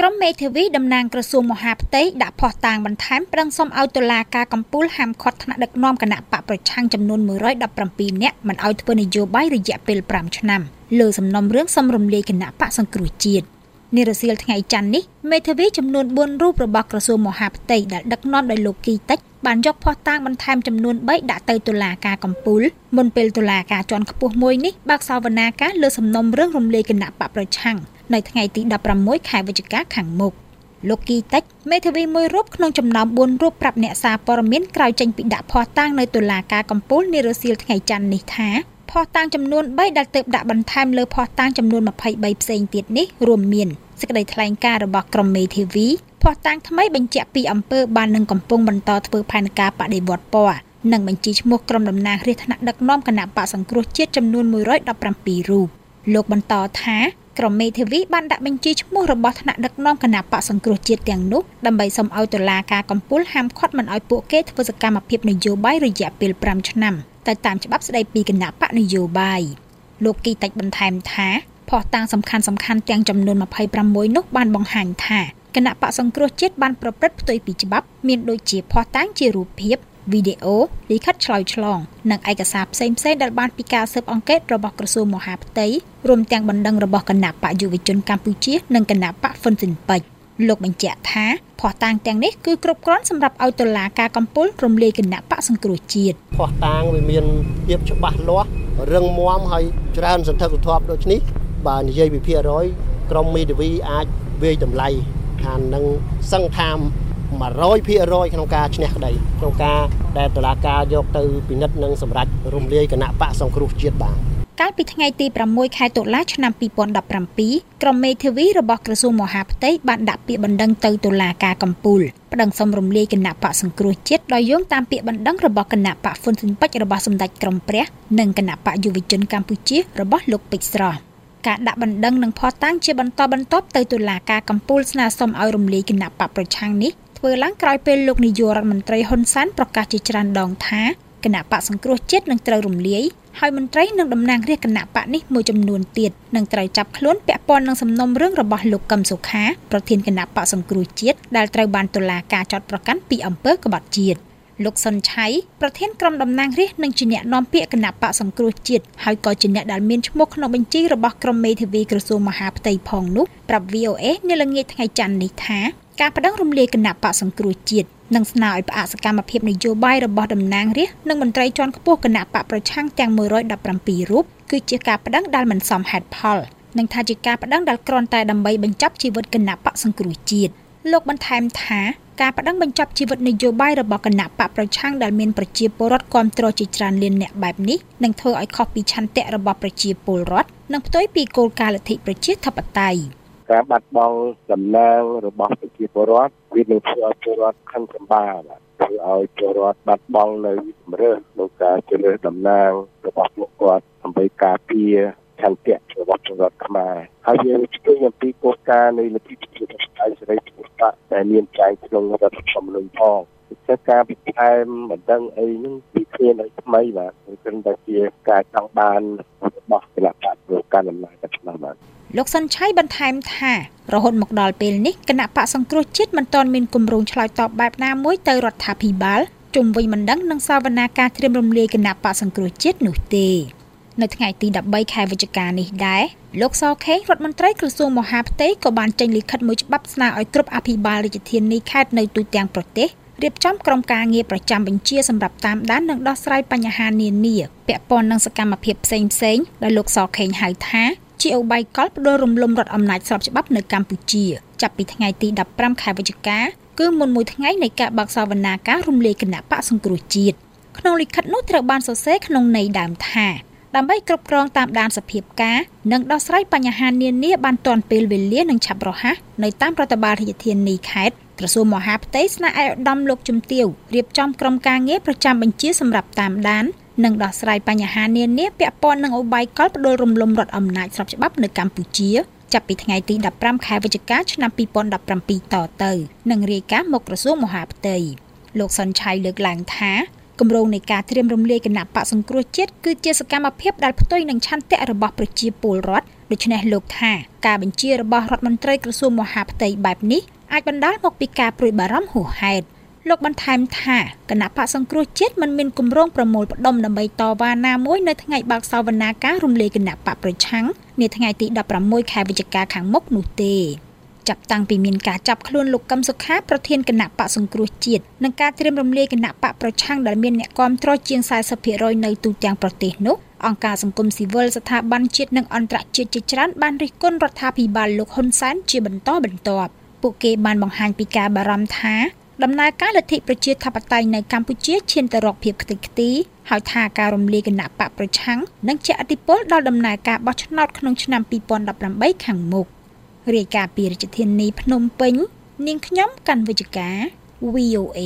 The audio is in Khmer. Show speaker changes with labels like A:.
A: ក្រុមមេធាវីតំណាងក្រសួងមហាផ្ទៃដាក់ភស្តុតាងបន្ថែមប្រឹងសុំឲ្យតុលាការកំពូលហាមឃាត់ថ្នាក់ដឹកនាំគណៈបកប្រឆាំងចំនួន117នាក់មិនឲ្យធ្វើនយោបាយរយៈពេល5ឆ្នាំលើសំណុំរឿងសំរំលាយគណៈបកសង្គ្រោះជាតិនារសៀលថ្ងៃច័ន្ទនេះមេធាវីចំនួន4រូបរបស់ក្រសួងមហាផ្ទៃដែលដឹកនាំដោយលោកគីតិចបានយកភស្តុតាងបន្ថែមចំនួន3ដាក់ទៅតុលាការកំពូលមុនពេលតុលាការជាន់ខ្ពស់មួយនេះបើកសវនាការលើសំណុំរឿងរំលាយគណៈបកប្រឆាំង នៅថ្ងៃទី16ខែវិច្ឆិកាខាងមុខលោកគីតិចមេធាវីមួយរូបក្នុងចំណោម4រូបប្រាប់អ្នកសារព័ត៌មានក្រោយចេញពីដាក់ភស្តុតាងនៅតុលាការកំពូលនារសៀលថ្ងៃច័ន្ទនេះថាភស្តុតាងចំនួន3ដែលទើបដាក់បន្ថែមលើភស្តុតាងចំនួន23ផ្សេងទៀតនេះរួមមានសេចក្តីថ្លែងការណ៍របស់ក្រុមមេធាវីភស្តុតាងថ្មីបញ្ជាក់ពីអំពើបាននឹងកំពុងបន្តធ្វើផែនការបដិវត្តពណ៌និងបញ្ជីឈ្មោះក្រុមតំណាងរាស្ត្រថ្នាក់ដឹកនាំគណៈបកសង្គ្រោះជាតិចំនួន117រូបលោកបន្តថា ក្រុមមេធាវីបានដាក់បញ្ជីឈ្មោះរបស់ថ្នាក់ដឹកនាំគណៈបកសង្គ្រោះជាតិទាំងនោះដើម្បីសុំឲ្យតុលាការកំពូលហាមឃាត់មិនឲ្យពួកគេធ្វើសកម្មភាពនយោបាយរយៈពេល5ឆ្នាំតែតាមច្បាប់ស្តីពីគណៈបកនយោបាយលោកគីតិចបន្ថែមថាភស្តុតាងសំខាន់សំខាន់ទាំងចំនួន26នោះបានបង្ហាញថាគណៈបកសង្គ្រោះជាតិបានប្រព្រឹត្តផ្ទុយពីច្បាប់មានដូចជាភស្តុតាងជារូបភាព វីដេអូលិខិតឆ្លើយឆ្លង និងឯកសារផ្សេងៗដែលបានពីការស៊ើបអង្កេតរបស់ក្រសួងមហាផ្ទៃរួមទាំងបណ្ដឹងរបស់គណៈបកយុវជនកម្ពុជា និងគណៈបកហ្វុនស៊ិនពេជ្រលោកបញ្ជាក់ថាភ័ស្តុតាងទាំងនេះគឺគ្រប់គ្រាន់សម្រាប់ឲ្យតុលាការកំពូលរំលាយគណៈបកសង្គ្រោះជាតិ
B: ភ័ស្តុតាងវាមានភាពច្បាស់លាស់រឹងមាំហើយច្រើនសន្ធឹកសន្ធាប់ដូចនេះបើនិយាយពីភាគរយក្រមមេធាវីអាចវាយតម្លៃថានឹងសង្ឃថា 100%ក្នុងការឈ្នះក្តីក្នុងការដែលតុលាការយកទៅពិនិត្យនិងសម្រេចរំលាយគណៈបកសង្គ្រោះជាតិបាន
A: កាលពីថ្ងៃទី6ខែតុលាឆ្នាំ2017ក្រុមមេធាវីរបស់ក្រសួងមហាផ្ទៃបានដាក់ពាក្យបណ្ដឹងទៅតុលាការកំពូលប្តឹងសុំរំលាយគណៈបកសង្គ្រោះជាតិដោយយោងតាមពាក្យបណ្ដឹងរបស់គណៈបកហ្វុនស៊ិនពេជ្ររបស់សម្ដេចក្រមព្រះនិងគណៈបកយុវជនកម្ពុជារបស់លោកពេជ្រស្រស់ការដាក់បណ្ដឹងនិងផតតាំងជាបន្តបន្ទាប់ទៅតុលាការកំពូលស្នើសុំឲ្យរំលាយគណៈបកប្រឆាំងនេះ ធ្វើឡើងក្រោយពេលលោកនាយករដ្ឋមន្ត្រីហ៊ុនសែនប្រកាសជាច្រើនដងថាគណៈបកសង្គ្រោះជាតិនឹងត្រូវរំលាយហើយមន្ត្រីនិងតំណាងរាស្ត្រគណៈបកនេះមួយចំនួនទៀតនឹងត្រូវចាប់ខ្លួនពាក់ព័ន្ធនឹងសំណុំរឿងរបស់លោកកឹមសុខាប្រធានគណៈបកសង្គ្រោះជាតិដែលត្រូវបានតុលាការចាត់ប្រកាន់ពីអំពើក្បត់ជាតិលោកសុនឆៃប្រធានក្រុមតំណាងរាស្ត្រនិងជាអ្នកនាំពាក្យគណៈបកសង្គ្រោះជាតិហើយក៏ជាអ្នកដែលមានឈ្មោះក្នុងបញ្ជីរបស់ក្រុមមេធាវីក្រសួងមហាផ្ទៃផងនោះប្រាប់ VOA នៅល្ងាចថ្ងៃច័ន្ទនេះថា ការប្តឹងរំលាយគណៈបកសង្គ្រោះជាតិនិងស្នើឲ្យផ្អាកសកម្មភាពនយោបាយរបស់តំណាងរាស្ត្រនិងមន្ត្រីជាន់ខ្ពស់គណៈបកប្រឆាំងទាំង117រូបគឺជាការប្តឹងដែលមិនសមហេតុផលនិងថាជាការប្តឹងដែលគ្រាន់តែដើម្បីបញ្ចប់ជីវិតគណៈបកសង្គ្រោះជាតិលោកបន្ថែមថាការប្តឹងបញ្ចប់ជីវិតនយោបាយរបស់គណៈបកប្រឆាំងដែលមានប្រជាពលរដ្ឋគ្រប់គ្រងជាច្រើនលានអ្នកបែបនេះនឹងធ្វើឲ្យខុសពីឆន្ទៈរបស់ប្រជាពលរដ្ឋនិងផ្ទុយពីគោលការណ៍លទ្ធិប្រជាធិបតេយ្យ
C: ការបាត់បង់តំណែងរបស់ប្រជាពលរដ្ឋវានឹងធ្វើឲ្យពលរដ្ឋខឹងសម្បាបាទធ្វើឲ្យពលរដ្ឋបាត់បង់នៅជំរឿក្នុងការជ្រើសតំណាងរបស់ពួកគាត់ដើម្បីការពារឆន្ទៈរបស់ពលរដ្ឋខ្មែរហើយយើងស្គាល់អំពីគោលការណ៍នៃលទ្ធិប្រជាធិបតេយ្យសេរីភាពបកដែលមានចែងក្នុងរដ្ឋធម្មនុញ្ញផងជាការបន្ថែមបណ្ដឹងអីហ្នឹងពីគ្នានៅថ្មីបាទគឺតែជាការចង់បានរបស់គណៈ បកប្រកាន់អំណាចតែខ្លះបាទ
A: លោកសុនឆៃបន្ថែមថារហូតមកដល់ពេលនេះគណៈបកសង្គ្រោះជាតិមិនទាន់មានគម្រោងឆ្លើយតបបែបណាមួយទៅរដ្ឋាភិបាលជុំវិញមិនដឹងនឹងសាវនាការត្រៀមរំលាយគណៈបកសង្គ្រោះជាតិនោះទេនៅថ្ងៃទី13ខែវិច្ឆិកានេះដែរលោកសខេងរដ្ឋមន្ត្រីក្រសួងមហាផ្ទៃក៏បានចេញលិខិតមួយច្បាប់ស្នើឲ្យគ្រប់អភិបាលរាជធានីខេត្តនៅទូទាំងប្រទេស រៀបចំក្រុមការងារប្រចាំបញ្ជាសម្រាប់តាមដាននិងដោះស្រាយបញ្ហានានាពាក់ព័ន្ធនឹងសកម្មភាពផ្សេងផ្សេងដែលលោកសខេងហៅថាជាឧបាយកលផ្ដួលរំលំរដ្ឋអំណាចស្របច្បាប់នៅកម្ពុជាចាប់ពីថ្ងៃទី15ខែវិច្ឆិកាគឺមុនមួយថ្ងៃនៃការបើកសវនាការរំលាយគណៈបកសង្គ្រោះជាតិក្នុងលិខិតនោះត្រូវបានសរសេរក្នុងន័យដើមថាដើម្បីគ្រប់គ្រងតាមដានសភាពការនិងដោះស្រាយបញ្ហានានាបានទាន់ពេលវេលានិងឆាប់រហ័សនៅតាមរដ្ឋបាលរាជធានីខេត្ត ក្រសួងមហាផ្ទៃស្នើឲ្យឧត្តមលោកជំទាវរៀបចំក្រុមការងារប្រចាំបញ្ជាសម្រាប់តាមដាននិងដោះស្រាយបញ្ហានានាពាក់ព័ន្ធនឹងឧបាយកលផ្ដួលរំលំរដ្ឋអំណាចស្របច្បាប់នៅកម្ពុជាចាប់ពីថ្ងៃទី15ខែវិច្ឆិកាឆ្នាំ2017តទៅនិងរាយការណ៍មកក្រសួងមហាផ្ទៃលោកសុនឆៃលើកឡើងថាគម្រោងនៃការត្រៀមរំលាយគណៈបកសង្គ្រោះជាតិគឺជាសកម្មភាពដែលផ្ទុយនឹងឆន្ទៈរបស់ប្រជាពលរដ្ឋដូច្នេះលោកថាការបញ្ជារបស់រដ្ឋមន្ត្រីក្រសួងមហាផ្ទៃបែបនេះ អាចបណ្ដាលមកពីការព្រួយបារម្ភហួសហេតុលោកបន្ថែមថាគណៈបកសង្គ្រោះជាតិមិនមានគម្រោងប្រមូលផ្ដុំដើម្បីតវ៉ាណាមួយនៅថ្ងៃបើកសវនាការរំលាយគណៈបកប្រឆាំងនាថ្ងៃទី16ខែវិច្ឆិកាខាងមុខនោះទេចាប់តាំងពីមានការចាប់ខ្លួនលោកកឹមសុខាប្រធានគណៈបកសង្គ្រោះជាតិនិងការត្រៀមរំលាយគណៈបកប្រឆាំងដែលមានអ្នកគាំទ្រជាង40%នៅទូទាំងប្រទេសនោះអង្គការសង្គមស៊ីវិលស្ថាប័នជាតិនិងអន្តរជាតិជាច្រើនបានរិះគន់រដ្ឋាភិបាលលោកហ៊ុនសែនជាបន្តបន្ទាប់ ពួកគេបានបង្ហាញពីការបារម្ភថាដំណើរការលទ្ធិប្រជាធិបតេយ្យនៅកម្ពុជាឈានទៅរកភាពខ្ទេចខ្ទីហើយថាការរំលាយគណៈបកប្រឆាំងនឹងជះឥទ្ធិពលដល់ដំណើរការបោះឆ្នោតក្នុងឆ្នាំ2018ខាងមុខរាយការណ៍ពីរាជធានីភ្នំពេញ នាងខ្ញុំ កាន់វិជ្ជការ VOA